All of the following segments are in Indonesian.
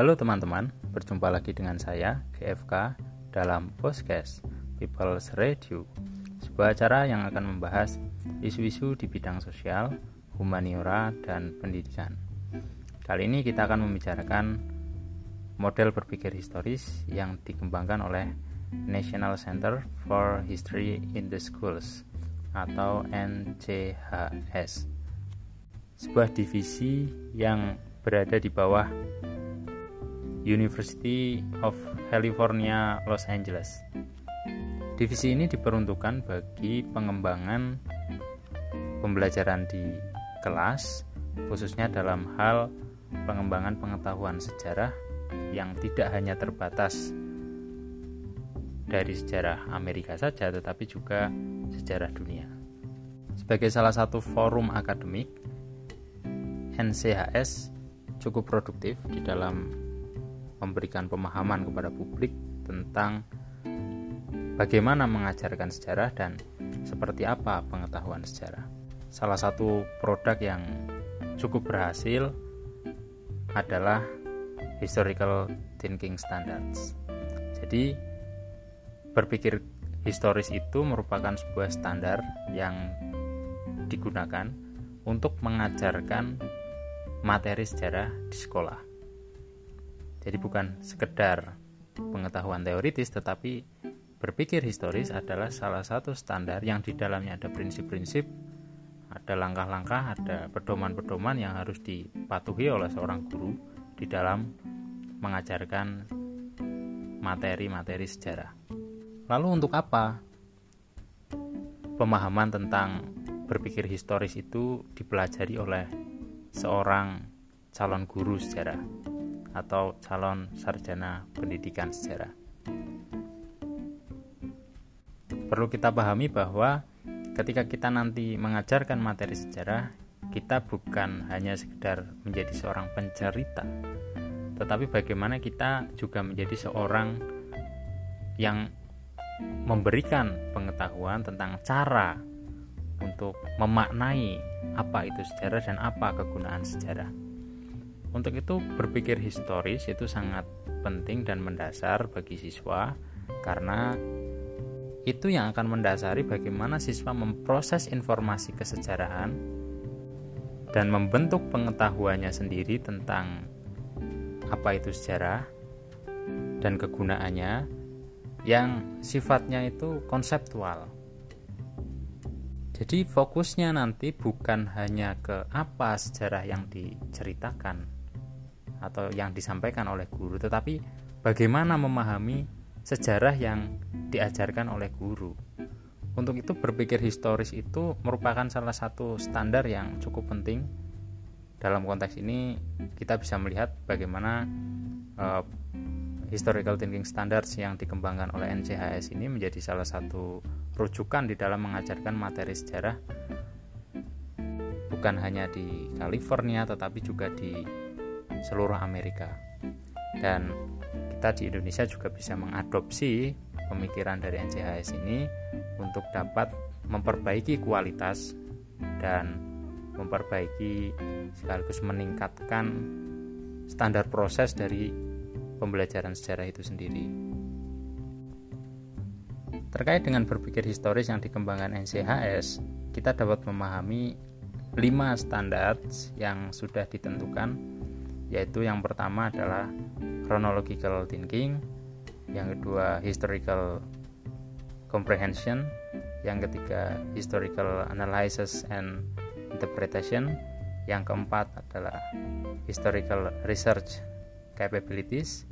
Halo teman-teman, berjumpa lagi dengan saya GFK dalam podcast People's Radio Sebuah acara yang akan membahas isu-isu di bidang sosial, humaniora, dan pendidikan. Kali ini kita akan membicarakan model berpikir historis yang dikembangkan oleh National Center for History in the Schools atau NCHS sebuah divisi yang berada di bawah University of California Los Angeles. Divisi ini diperuntukkan bagi pengembangan pembelajaran di kelas, khususnya dalam hal pengembangan pengetahuan sejarah yang tidak hanya terbatas dari sejarah Amerika saja, tetapi juga sejarah dunia. Sebagai salah satu forum akademik, NCHS cukup produktif di dalam memberikan pemahaman kepada publik tentang bagaimana mengajarkan sejarah dan seperti apa pengetahuan sejarah. Salah satu produk yang cukup berhasil adalah historical thinking standards. Jadi berpikir historis itu merupakan sebuah standar yang digunakan untuk mengajarkan materi sejarah di sekolah. Jadi bukan sekedar pengetahuan teoritis tetapi berpikir historis adalah salah satu standar yang di dalamnya ada prinsip-prinsip, ada langkah-langkah, ada pedoman-pedoman yang harus dipatuhi oleh seorang guru di dalam mengajarkan materi-materi sejarah. Lalu untuk apa pemahaman tentang berpikir historis itu dipelajari oleh seorang calon guru sejarah atau calon sarjana pendidikan sejarah. Perlu kita pahami bahwa ketika kita nanti mengajarkan materi sejarah, kita bukan hanya sekedar menjadi seorang pencerita, tetapi bagaimana kita juga menjadi seorang yang memberikan pengetahuan tentang cara untuk memaknai apa itu sejarah dan apa kegunaan sejarah. Untuk itu, berpikir historis itu sangat penting dan mendasar bagi siswa karena itu yang akan mendasari bagaimana siswa memproses informasi kesejarahan dan membentuk pengetahuannya sendiri tentang apa itu sejarah dan kegunaannya yang sifatnya itu konseptual. Jadi fokusnya nanti bukan hanya ke apa sejarah yang diceritakan atau yang disampaikan oleh guru, tetapi bagaimana memahami sejarah yang diajarkan oleh guru. Untuk itu berpikir historis itu merupakan salah satu standar yang cukup penting. Dalam konteks ini kita bisa melihat bagaimana uh, historical thinking standards yang dikembangkan oleh NCHS ini menjadi salah satu rujukan di dalam mengajarkan materi sejarah bukan hanya di California tetapi juga di seluruh Amerika dan kita di Indonesia juga bisa mengadopsi pemikiran dari NCHS ini untuk dapat memperbaiki kualitas dan memperbaiki sekaligus meningkatkan standar proses dari pembelajaran sejarah itu sendiri. Terkait dengan berpikir historis yang dikembangkan NCHS, kita dapat memahami lima standar yang sudah ditentukan, yaitu yang pertama adalah chronological thinking, yang kedua historical comprehension, yang ketiga historical analysis and interpretation, yang keempat adalah historical research capabilities.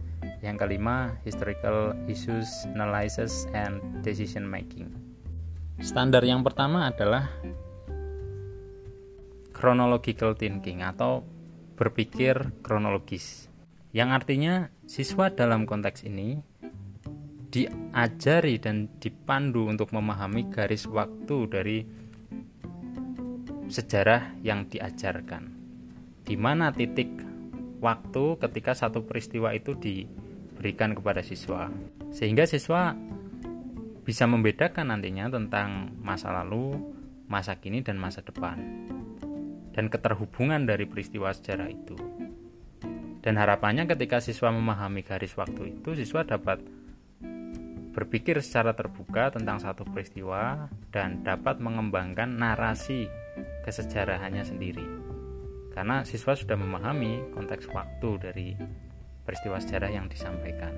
Yang kelima, historical issues analysis and decision making. Standar yang pertama adalah chronological thinking atau berpikir kronologis. Yang artinya siswa dalam konteks ini diajari dan dipandu untuk memahami garis waktu dari sejarah yang diajarkan. Di mana titik waktu ketika satu peristiwa itu diberikan kepada siswa sehingga siswa bisa membedakan nantinya tentang masa lalu, masa kini dan masa depan dan keterhubungan dari peristiwa sejarah itu. Dan harapannya ketika siswa memahami garis waktu itu, siswa dapat berpikir secara terbuka tentang satu peristiwa dan dapat mengembangkan narasi kesejarahannya sendiri. Karena siswa sudah memahami konteks waktu dari peristiwa sejarah yang disampaikan.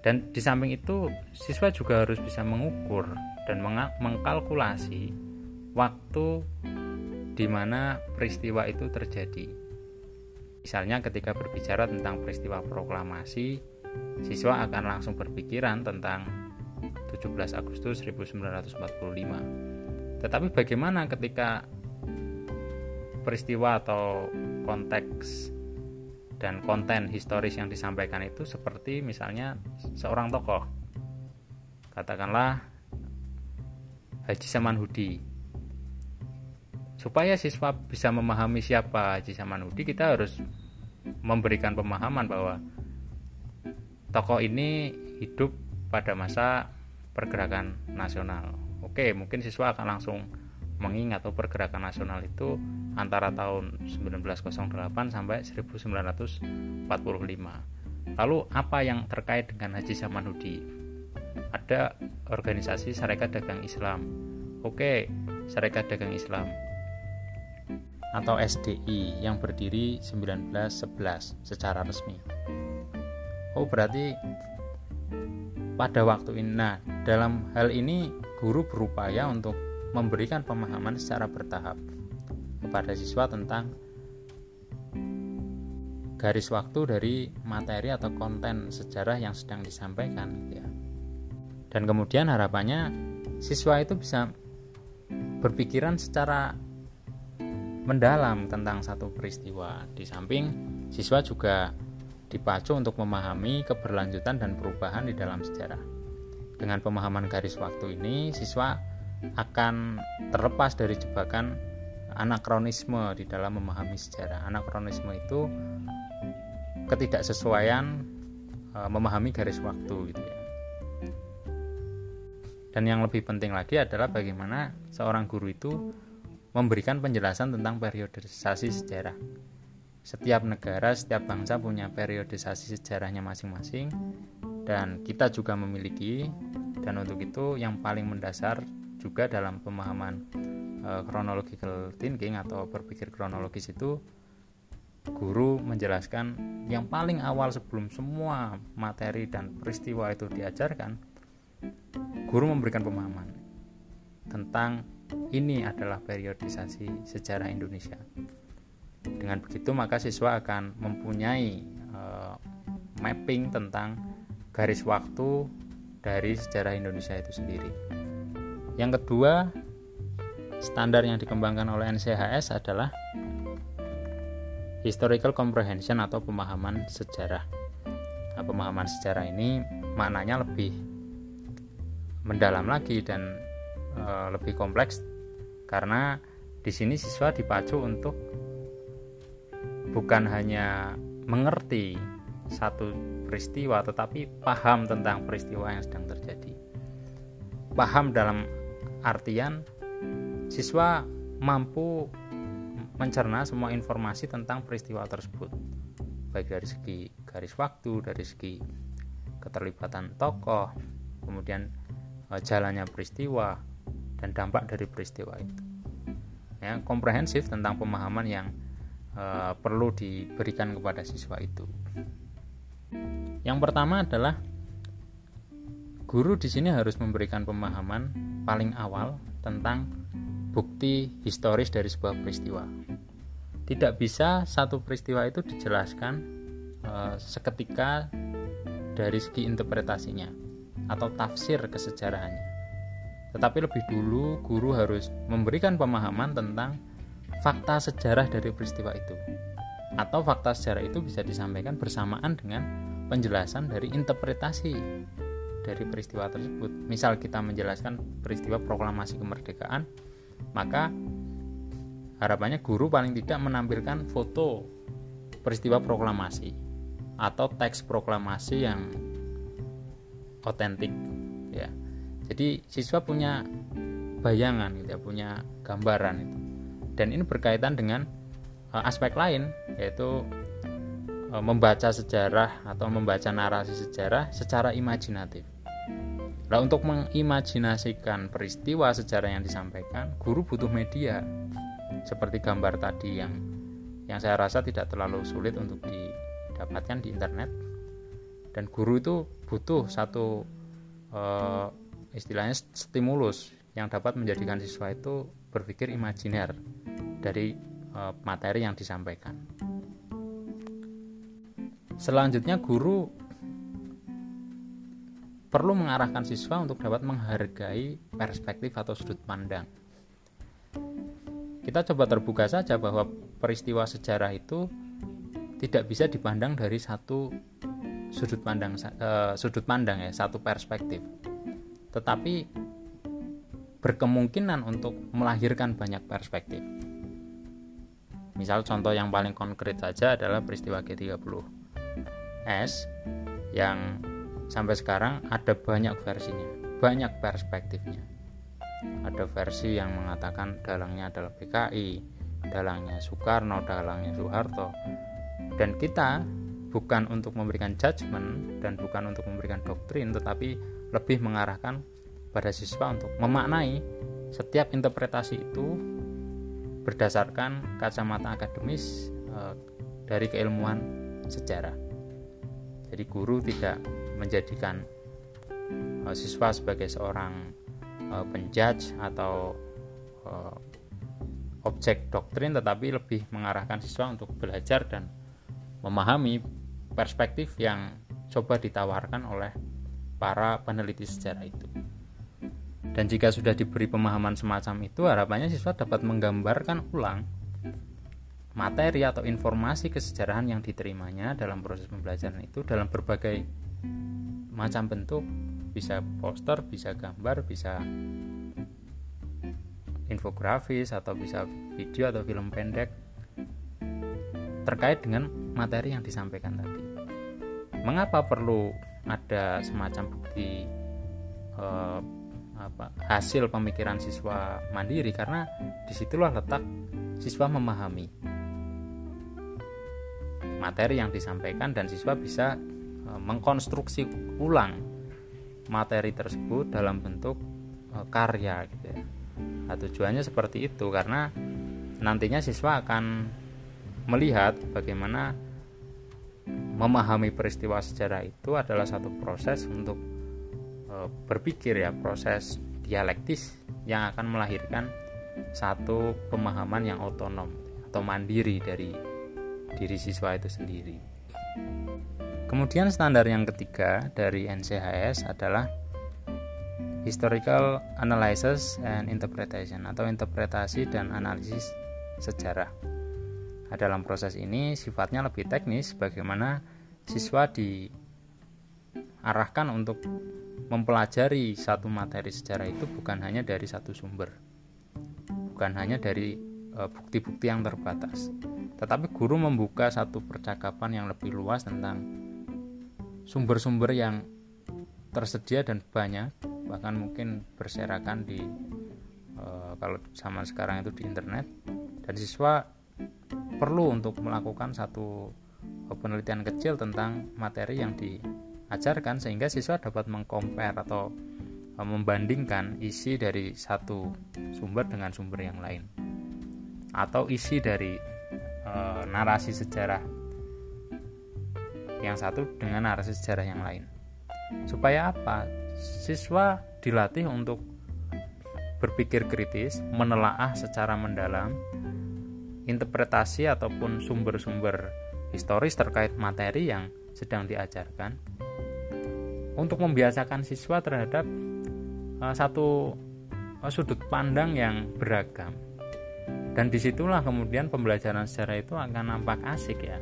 Dan di samping itu, siswa juga harus bisa mengukur dan mengkalkulasi waktu di mana peristiwa itu terjadi. Misalnya ketika berbicara tentang peristiwa proklamasi, siswa akan langsung berpikiran tentang 17 Agustus 1945. Tetapi bagaimana ketika peristiwa atau konteks dan konten historis yang disampaikan itu seperti misalnya seorang tokoh katakanlah Haji Samanhudi supaya siswa bisa memahami siapa Haji Samanhudi kita harus memberikan pemahaman bahwa tokoh ini hidup pada masa pergerakan nasional oke mungkin siswa akan langsung mengingat atau pergerakan nasional itu antara tahun 1908 sampai 1945. Lalu apa yang terkait dengan Haji Samanhudi? Ada organisasi Serikat Dagang Islam. Oke, Serikat Dagang Islam atau SDI yang berdiri 1911 secara resmi. Oh, berarti pada waktu ini nah, dalam hal ini guru berupaya untuk memberikan pemahaman secara bertahap kepada siswa tentang garis waktu dari materi atau konten sejarah yang sedang disampaikan ya. Dan kemudian harapannya siswa itu bisa berpikiran secara mendalam tentang satu peristiwa. Di samping siswa juga dipacu untuk memahami keberlanjutan dan perubahan di dalam sejarah. Dengan pemahaman garis waktu ini, siswa akan terlepas dari jebakan anakronisme di dalam memahami sejarah. Anakronisme itu ketidaksesuaian e, memahami garis waktu gitu ya. Dan yang lebih penting lagi adalah bagaimana seorang guru itu memberikan penjelasan tentang periodisasi sejarah. Setiap negara, setiap bangsa punya periodisasi sejarahnya masing-masing dan kita juga memiliki dan untuk itu yang paling mendasar juga dalam pemahaman uh, chronological thinking atau berpikir kronologis itu guru menjelaskan yang paling awal sebelum semua materi dan peristiwa itu diajarkan guru memberikan pemahaman tentang ini adalah periodisasi sejarah Indonesia dengan begitu maka siswa akan mempunyai uh, mapping tentang garis waktu dari sejarah Indonesia itu sendiri yang kedua, standar yang dikembangkan oleh NCHS adalah historical comprehension atau pemahaman sejarah. Nah, pemahaman sejarah ini maknanya lebih mendalam lagi dan e, lebih kompleks karena di sini siswa dipacu untuk bukan hanya mengerti satu peristiwa tetapi paham tentang peristiwa yang sedang terjadi. Paham dalam artian siswa mampu mencerna semua informasi tentang peristiwa tersebut baik dari segi garis waktu dari segi keterlibatan tokoh kemudian e, jalannya peristiwa dan dampak dari peristiwa itu ya komprehensif tentang pemahaman yang e, perlu diberikan kepada siswa itu yang pertama adalah Guru di sini harus memberikan pemahaman paling awal tentang bukti historis dari sebuah peristiwa. Tidak bisa satu peristiwa itu dijelaskan e, seketika dari segi interpretasinya atau tafsir kesejarahannya. Tetapi lebih dulu guru harus memberikan pemahaman tentang fakta sejarah dari peristiwa itu. Atau fakta sejarah itu bisa disampaikan bersamaan dengan penjelasan dari interpretasi dari peristiwa tersebut. Misal kita menjelaskan peristiwa proklamasi kemerdekaan, maka harapannya guru paling tidak menampilkan foto peristiwa proklamasi atau teks proklamasi yang otentik ya. Jadi siswa punya bayangan gitu ya, punya gambaran itu. Dan ini berkaitan dengan uh, aspek lain yaitu e, membaca sejarah atau membaca narasi sejarah secara imajinatif. Nah, untuk mengimajinasikan peristiwa sejarah yang disampaikan, guru butuh media seperti gambar tadi yang yang saya rasa tidak terlalu sulit untuk didapatkan di internet. Dan guru itu butuh satu uh, istilahnya stimulus yang dapat menjadikan siswa itu berpikir imajiner dari uh, materi yang disampaikan. Selanjutnya guru perlu mengarahkan siswa untuk dapat menghargai perspektif atau sudut pandang. Kita coba terbuka saja bahwa peristiwa sejarah itu tidak bisa dipandang dari satu sudut pandang uh, sudut pandang ya, satu perspektif. Tetapi berkemungkinan untuk melahirkan banyak perspektif. Misal contoh yang paling konkret saja adalah peristiwa G30S yang sampai sekarang ada banyak versinya, banyak perspektifnya. Ada versi yang mengatakan dalangnya adalah PKI, dalangnya Soekarno, dalangnya Soeharto. Dan kita bukan untuk memberikan judgement dan bukan untuk memberikan doktrin, tetapi lebih mengarahkan pada siswa untuk memaknai setiap interpretasi itu berdasarkan kacamata akademis e, dari keilmuan sejarah. Jadi guru tidak menjadikan uh, siswa sebagai seorang uh, penjudge atau objek doktrin tetapi lebih mengarahkan siswa untuk belajar dan memahami perspektif yang coba ditawarkan oleh para peneliti sejarah itu. Dan jika sudah diberi pemahaman semacam itu, harapannya siswa dapat menggambarkan ulang materi atau informasi kesejarahan yang diterimanya dalam proses pembelajaran itu dalam berbagai macam bentuk bisa poster bisa gambar bisa infografis atau bisa video atau film pendek terkait dengan materi yang disampaikan tadi mengapa perlu ada semacam bukti eh, apa, hasil pemikiran siswa mandiri karena di situlah letak siswa memahami materi yang disampaikan dan siswa bisa e, mengkonstruksi ulang materi tersebut dalam bentuk e, karya gitu ya. Nah, tujuannya seperti itu karena nantinya siswa akan melihat bagaimana memahami peristiwa sejarah itu adalah satu proses untuk e, berpikir ya, proses dialektis yang akan melahirkan satu pemahaman yang otonom atau mandiri dari diri siswa itu sendiri. Kemudian standar yang ketiga dari NCHS adalah Historical Analysis and Interpretation atau interpretasi dan analisis sejarah. Nah, dalam proses ini sifatnya lebih teknis bagaimana siswa diarahkan untuk mempelajari satu materi sejarah itu bukan hanya dari satu sumber. Bukan hanya dari e, bukti-bukti yang terbatas tetapi guru membuka satu percakapan yang lebih luas tentang sumber-sumber yang tersedia dan banyak bahkan mungkin berserakan di e, kalau zaman sekarang itu di internet dan siswa perlu untuk melakukan satu penelitian kecil tentang materi yang diajarkan sehingga siswa dapat mengcompare atau e, membandingkan isi dari satu sumber dengan sumber yang lain atau isi dari e, narasi sejarah yang satu dengan narasi sejarah yang lain. Supaya apa? Siswa dilatih untuk berpikir kritis, menelaah secara mendalam interpretasi ataupun sumber-sumber historis terkait materi yang sedang diajarkan. Untuk membiasakan siswa terhadap uh, satu uh, sudut pandang yang beragam. Dan di situlah kemudian pembelajaran sejarah itu akan nampak asik ya.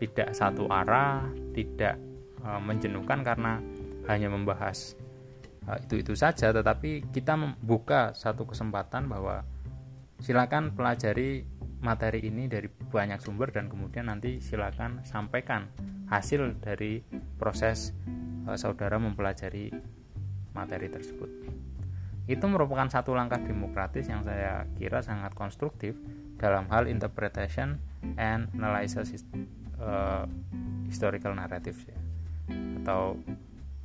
Tidak satu arah tidak e, menjenuhkan karena hanya membahas e, itu itu saja. Tetapi kita membuka satu kesempatan bahwa silakan pelajari materi ini dari banyak sumber dan kemudian nanti silakan sampaikan hasil dari proses e, saudara mempelajari materi tersebut itu merupakan satu langkah demokratis yang saya kira sangat konstruktif dalam hal interpretation and analysis uh, historical narrative ya atau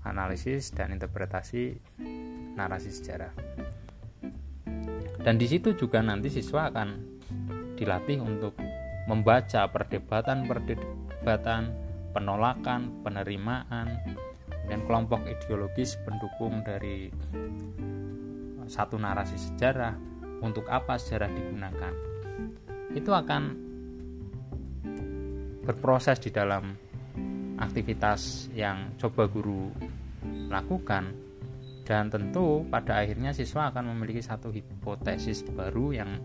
analisis dan interpretasi narasi sejarah. Dan di situ juga nanti siswa akan dilatih untuk membaca perdebatan-perdebatan, penolakan, penerimaan, dan kelompok ideologis pendukung dari satu narasi sejarah untuk apa sejarah digunakan. Itu akan berproses di dalam aktivitas yang coba guru lakukan dan tentu pada akhirnya siswa akan memiliki satu hipotesis baru yang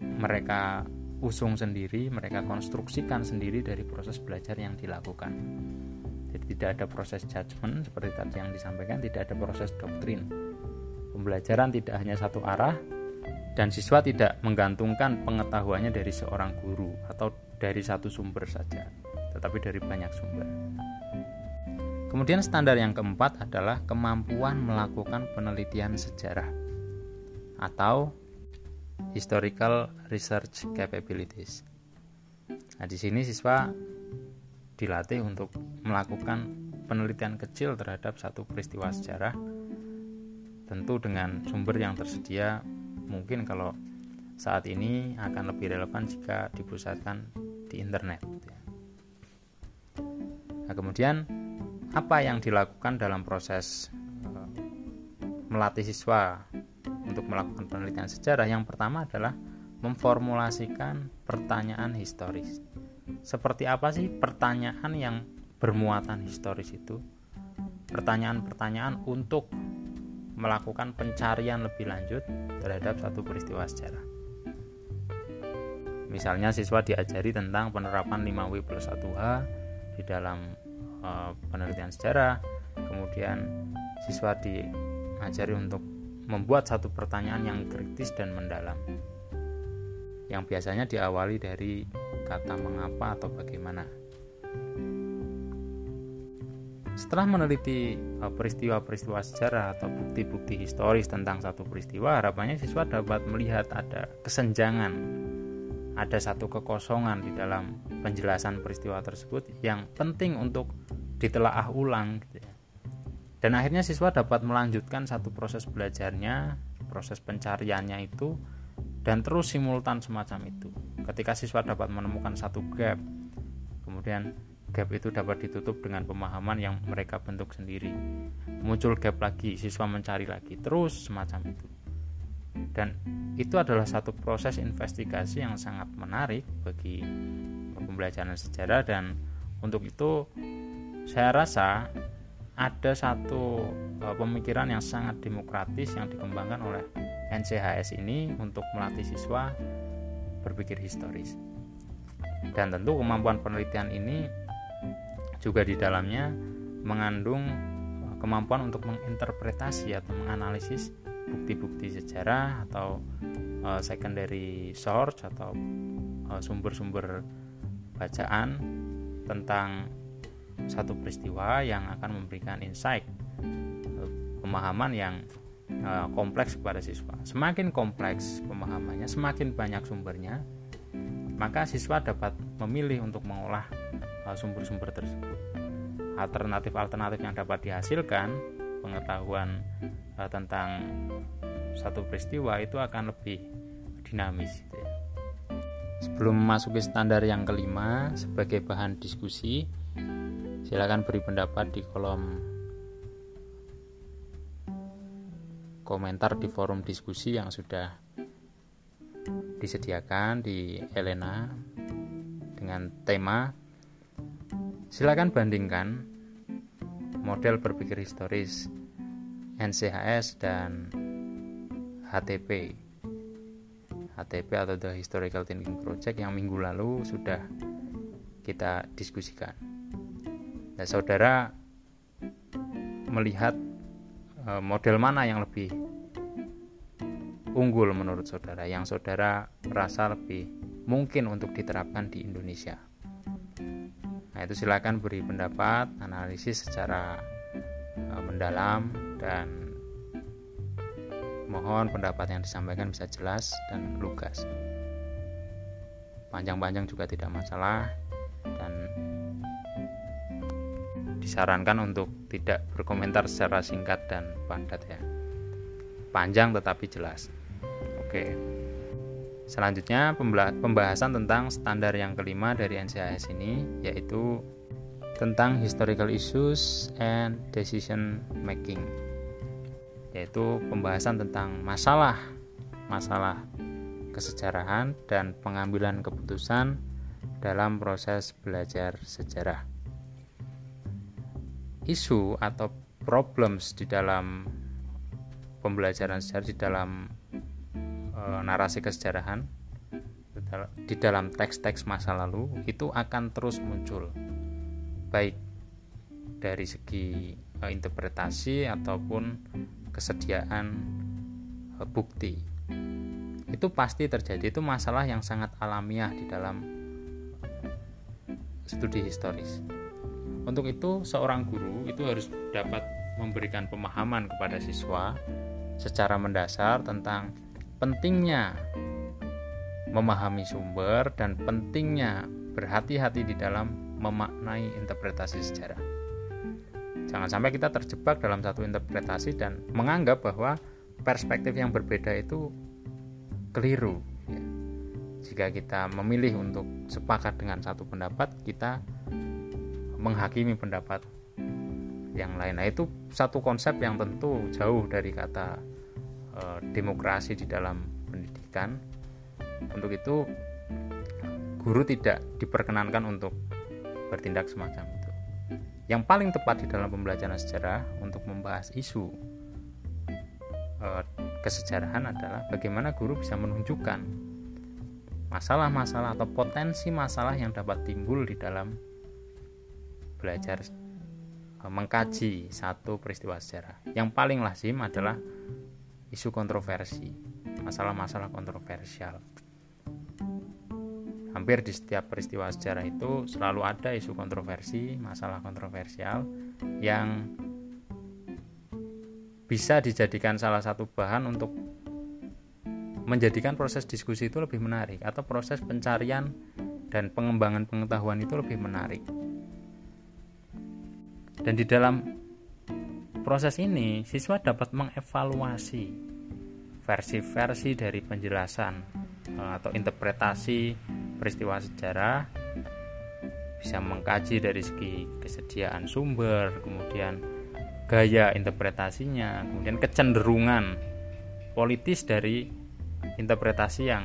mereka usung sendiri, mereka konstruksikan sendiri dari proses belajar yang dilakukan. Jadi tidak ada proses judgement seperti tadi yang disampaikan, tidak ada proses doktrin. Pembelajaran tidak hanya satu arah dan siswa tidak menggantungkan pengetahuannya dari seorang guru atau dari satu sumber saja tetapi dari banyak sumber. Kemudian standar yang keempat adalah kemampuan melakukan penelitian sejarah atau historical research capabilities. Nah, di sini siswa dilatih untuk melakukan penelitian kecil terhadap satu peristiwa sejarah tentu dengan sumber yang tersedia mungkin kalau saat ini akan lebih relevan jika dipusatkan di internet Nah, kemudian apa yang dilakukan dalam proses uh, melatih siswa untuk melakukan penelitian sejarah? Yang pertama adalah memformulasikan pertanyaan historis. Seperti apa sih pertanyaan yang bermuatan historis itu? Pertanyaan-pertanyaan untuk melakukan pencarian lebih lanjut terhadap satu peristiwa sejarah. Misalnya siswa diajari tentang penerapan 5W plus 1H di dalam uh, penelitian sejarah kemudian siswa diajari untuk membuat satu pertanyaan yang kritis dan mendalam yang biasanya diawali dari kata mengapa atau bagaimana setelah meneliti eh, peristiwa-peristiwa sejarah atau bukti-bukti historis tentang satu peristiwa, harapannya siswa dapat melihat ada kesenjangan ada satu kekosongan di dalam penjelasan peristiwa tersebut yang penting untuk ditelaah ulang. Dan akhirnya siswa dapat melanjutkan satu proses belajarnya proses pencariannya itu dan terus simultan semacam itu. Ketika siswa dapat menemukan satu gap kemudian gap itu dapat ditutup dengan pemahaman yang mereka bentuk sendiri. Muncul gap lagi siswa mencari lagi terus semacam itu. Dan itu adalah satu proses investigasi yang sangat menarik bagi pembelajaran sejarah dan untuk itu saya rasa ada satu e, pemikiran yang sangat demokratis yang dikembangkan oleh NCHS ini untuk melatih siswa berpikir historis. Dan tentu kemampuan penelitian ini juga di dalamnya mengandung e, kemampuan untuk menginterpretasi atau menganalisis bukti-bukti sejarah atau uh, secondary source atau uh, sumber-sumber bacaan tentang satu peristiwa yang akan memberikan insight uh, pemahaman yang uh, kompleks kepada siswa. Semakin kompleks pemahamannya, semakin banyak sumbernya, maka siswa dapat memilih untuk mengolah sumber-sumber tersebut. Alternatif-alternatif yang dapat dihasilkan pengetahuan tentang satu peristiwa itu akan lebih dinamis gitu ya. Sebelum memasuki standar yang kelima sebagai bahan diskusi, silakan beri pendapat di kolom komentar di forum diskusi yang sudah disediakan di Elena dengan tema silakan bandingkan model berpikir historis NCHS dan HTP HTP atau The Historical Thinking Project yang minggu lalu sudah kita diskusikan dan saudara melihat e, model mana yang lebih unggul menurut saudara yang saudara merasa lebih mungkin untuk diterapkan di Indonesia Nah, itu silakan beri pendapat, analisis secara uh, mendalam dan mohon pendapat yang disampaikan bisa jelas dan lugas. Panjang-panjang juga tidak masalah disarankan untuk tidak berkomentar secara singkat dan padat ya. Panjang tetapi jelas. Oke. Selanjutnya pembahasan tentang standar yang kelima dari NCAS ini yaitu tentang historical issues and decision making yaitu pembahasan tentang masalah masalah kesejarahan dan pengambilan keputusan dalam proses belajar sejarah. Isu atau problems di dalam pembelajaran sejarah di dalam e, narasi kesejarahan di dalam teks-teks masa lalu itu akan terus muncul. Baik dari segi e, interpretasi ataupun kesediaan e, bukti. Itu pasti terjadi. Itu masalah yang sangat alamiah di dalam studi historis. Untuk itu, seorang guru itu harus dapat memberikan pemahaman kepada siswa secara mendasar tentang pentingnya memahami sumber dan pentingnya berhati-hati di dalam memaknai interpretasi sejarah. Jangan sampai kita terjebak dalam satu interpretasi dan menganggap bahwa perspektif yang berbeda itu keliru jika kita memilih untuk sepakat dengan satu pendapat kita menghakimi pendapat yang lain. Nah itu satu konsep yang tentu jauh dari kata e, demokrasi di dalam pendidikan. Untuk itu guru tidak diperkenankan untuk bertindak semacam itu. Yang paling tepat di dalam pembelajaran sejarah untuk membahas isu e, kesejarahan adalah bagaimana guru bisa menunjukkan masalah-masalah atau potensi masalah yang dapat timbul di dalam belajar eh, mengkaji satu peristiwa sejarah. Yang paling lazim adalah isu kontroversi, masalah-masalah kontroversial. Hampir di setiap peristiwa sejarah itu selalu ada isu kontroversi, masalah kontroversial yang bisa dijadikan salah satu bahan untuk menjadikan proses diskusi itu lebih menarik atau proses pencarian dan pengembangan pengetahuan itu lebih menarik. Dan di dalam proses ini, siswa dapat mengevaluasi versi-versi dari penjelasan eh, atau interpretasi peristiwa sejarah bisa mengkaji dari segi kesediaan sumber, kemudian gaya interpretasinya, kemudian kecenderungan politis dari interpretasi yang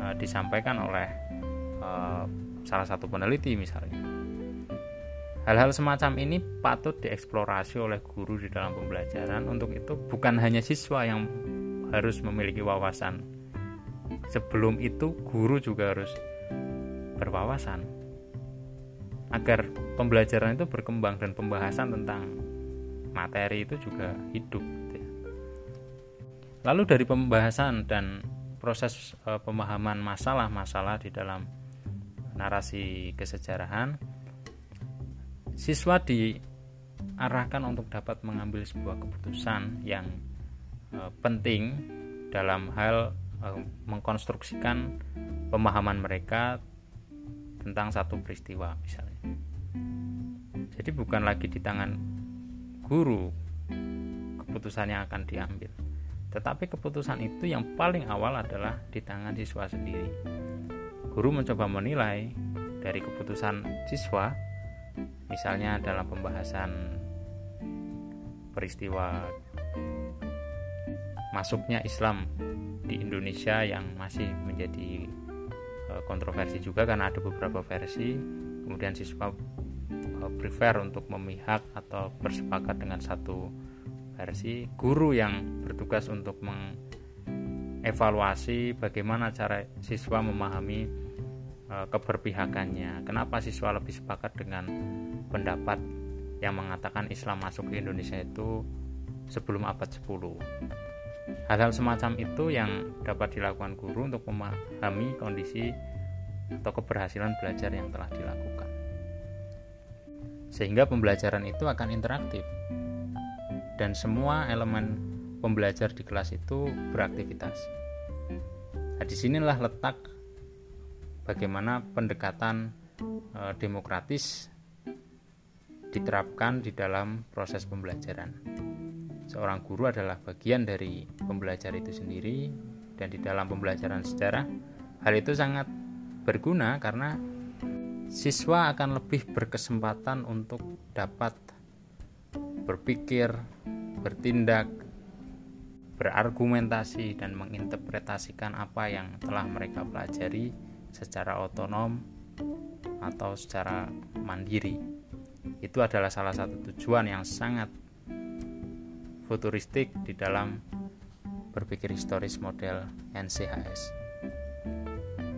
uh, disampaikan oleh uh, salah satu peneliti misalnya. Hal-hal semacam ini patut dieksplorasi oleh guru di dalam pembelajaran. Untuk itu bukan hanya siswa yang harus memiliki wawasan. Sebelum itu guru juga harus berwawasan agar pembelajaran itu berkembang dan pembahasan tentang materi itu juga hidup. Gitu ya. Lalu dari pembahasan dan proses e, pemahaman masalah-masalah di dalam narasi kesejarahan siswa diarahkan untuk dapat mengambil sebuah keputusan yang e, penting dalam hal e, mengkonstruksikan pemahaman mereka tentang satu peristiwa misalnya. Jadi bukan lagi di tangan guru keputusan yang akan diambil tetapi keputusan itu yang paling awal adalah di tangan siswa sendiri. Guru mencoba menilai dari keputusan siswa, misalnya dalam pembahasan peristiwa masuknya Islam di Indonesia yang masih menjadi e, kontroversi juga karena ada beberapa versi. Kemudian siswa e, prefer untuk memihak atau bersepakat dengan satu versi guru yang bertugas untuk mengevaluasi bagaimana cara siswa memahami keberpihakannya. Kenapa siswa lebih sepakat dengan pendapat yang mengatakan Islam masuk ke Indonesia itu sebelum abad 10. Hal-hal semacam itu yang dapat dilakukan guru untuk memahami kondisi atau keberhasilan belajar yang telah dilakukan. Sehingga pembelajaran itu akan interaktif dan semua elemen pembelajar di kelas itu beraktivitas. Nah, di sinilah letak bagaimana pendekatan e, demokratis diterapkan di dalam proses pembelajaran. Seorang guru adalah bagian dari pembelajar itu sendiri dan di dalam pembelajaran sejarah hal itu sangat berguna karena siswa akan lebih berkesempatan untuk dapat berpikir, bertindak, berargumentasi dan menginterpretasikan apa yang telah mereka pelajari secara otonom atau secara mandiri. Itu adalah salah satu tujuan yang sangat futuristik di dalam berpikir historis model NCHS.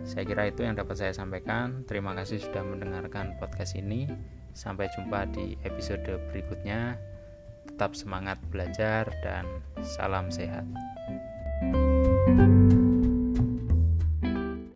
Saya kira itu yang dapat saya sampaikan. Terima kasih sudah mendengarkan podcast ini. Sampai jumpa di episode berikutnya. Tetap semangat belajar dan salam sehat. thank you